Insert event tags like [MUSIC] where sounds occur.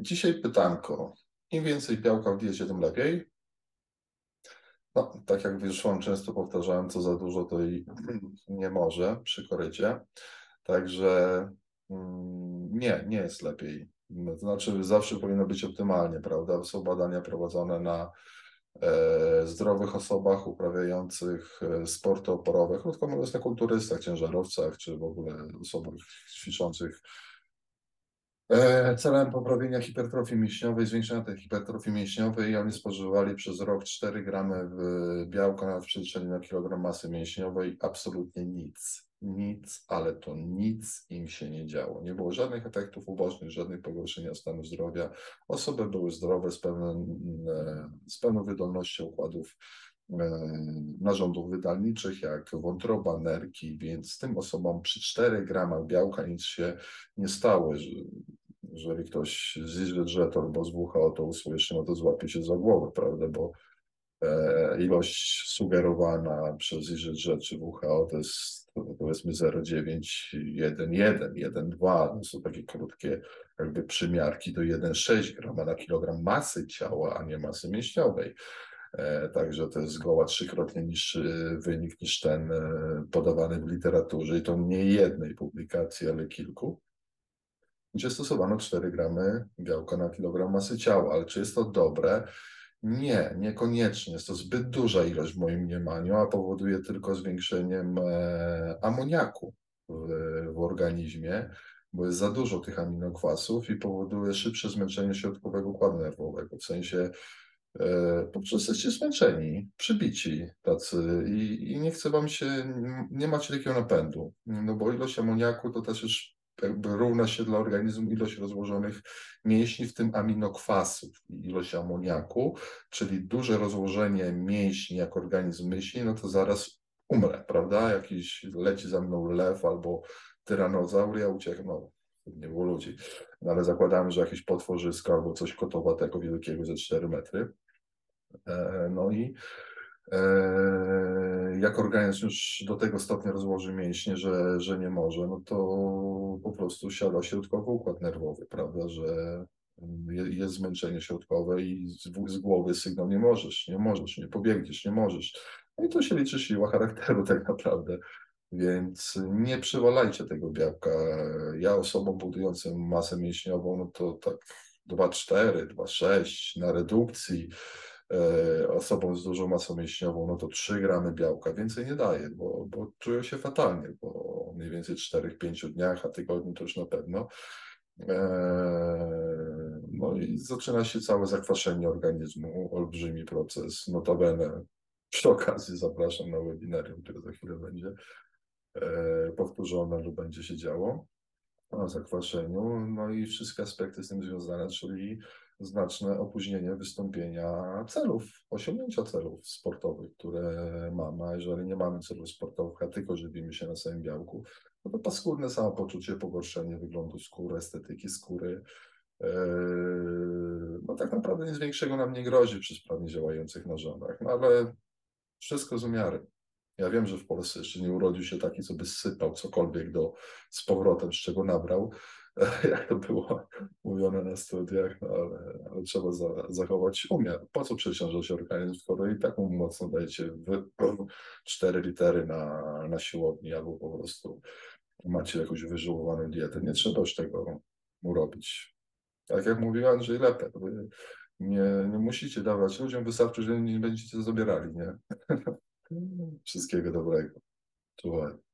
Dzisiaj pytanko. Im więcej białka w diecie, tym lepiej? No, tak jak wyszłam, często powtarzałem, co za dużo, to i [CLEARS THROAT] nie może przy korycie. Także mm, nie, nie jest lepiej. To znaczy, zawsze powinno być optymalnie, prawda? Są badania prowadzone na e, zdrowych osobach uprawiających e, sporty oporowe, krótko mówiąc, na kulturystach, ciężarowcach, czy w ogóle osobach ćwiczących E, celem poprawienia hipertrofii mięśniowej, zwiększenia tej hipertrofii mięśniowej, oni spożywali przez rok 4 gramy białka na przeliczeniu na kilogram masy mięśniowej, absolutnie nic. Nic, ale to nic im się nie działo. Nie było żadnych efektów ubocznych, żadnych pogorszenia stanu zdrowia. Osoby były zdrowe z pełną, e, z pełną wydolnością układów e, narządów wydalniczych, jak wątroba, nerki, więc tym osobom przy 4 gramach białka nic się nie stało jeżeli ktoś z budżetu albo z WHO to usłyszy, no to złapie się za głowę, prawda, bo e, ilość sugerowana przez IZZ czy WHO to jest powiedzmy 0,9, 1,1, 1,2, to są takie krótkie jakby przymiarki do 1,6 grama na kilogram masy ciała, a nie masy mięśniowej. E, także to jest zgoła trzykrotnie niższy wynik niż ten e, podawany w literaturze. I to nie jednej publikacji, ale kilku gdzie stosowano 4 gramy białka na kilogram masy ciała. Ale czy jest to dobre? Nie, niekoniecznie. Jest to zbyt duża ilość w moim mniemaniu, a powoduje tylko zwiększeniem e, amoniaku w, w organizmie, bo jest za dużo tych aminokwasów i powoduje szybsze zmęczenie środkowego układu nerwowego. W sensie e, po prostu jesteście zmęczeni, przybici tacy i, i nie chce wam się, nie macie takiego napędu, no bo ilość amoniaku to też już równa się dla organizmu ilość rozłożonych mięśni, w tym aminokwasów i ilość amoniaku, czyli duże rozłożenie mięśni, jak organizm myśli, no to zaraz umrę, prawda? Jakiś leci za mną lew albo tyranozaur, ja ucieknę, no nie było ludzi, no, ale zakładamy, że jakieś potworzysko albo coś kotowatego wielkiego ze 4 metry. E, no i jak organizm już do tego stopnia rozłoży mięśnie, że, że nie może, no to po prostu siada środkowy układ nerwowy, prawda, że jest zmęczenie środkowe i z, z głowy sygnał nie możesz, nie możesz, nie pobiegniesz, nie możesz. No i to się liczy siła charakteru tak naprawdę. Więc nie przywalajcie tego białka. Ja osobom budującym masę mięśniową, no to tak 2,4, 2,6 na redukcji, E, osobom z dużą masą mięśniową, no to 3 gramy białka, więcej nie daje, bo, bo czują się fatalnie po mniej więcej 4-5 dniach, a tygodniu to już na pewno. E, no i zaczyna się całe zakwaszenie organizmu, olbrzymi proces. Notabene przy okazji zapraszam na webinarium, które za chwilę będzie e, powtórzone lub będzie się działo o zakwaszeniu, no i wszystkie aspekty z tym związane, czyli znaczne opóźnienie wystąpienia celów, osiągnięcia celów sportowych, które mamy. A jeżeli nie mamy celów sportowych, a tylko żywimy się na samym białku, no to paskudne samopoczucie, pogorszenie wyglądu skóry, estetyki skóry. Yy, no tak naprawdę nic większego nam nie grozi przy sprawnie działających narządach, no ale wszystko z umiarem. Ja wiem, że w Polsce jeszcze nie urodził się taki, co by sypał cokolwiek do, z powrotem, z czego nabrał, [LAUGHS] jak to było mówione na studiach, no ale, ale trzeba za, zachować umiar. Po co przeciążać organizm, skoro i tak mocno dajecie cztery litery na, na siłowni albo po prostu macie jakąś wyżyłowaną dietę. Nie trzeba już tego mu robić. Tak jak mówił Andrzej Lepek, nie, nie musicie dawać ludziom, wystarczy, że nie będziecie zabierali, nie? [LAUGHS] Wszystkiego dobrego. Czuwaj.